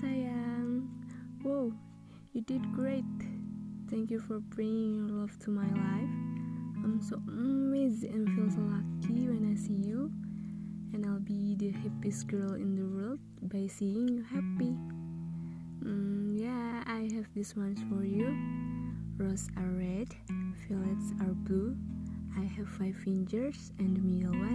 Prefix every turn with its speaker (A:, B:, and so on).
A: sayang. Wow, you did great. Thank you for bringing your love to my life. I'm so amazed and feel so lucky when I see you. And I'll be the happiest girl in the world by seeing you happy. Mm, yeah, I have these ones for you. Roses are red, violets are blue. I have five fingers and middle one.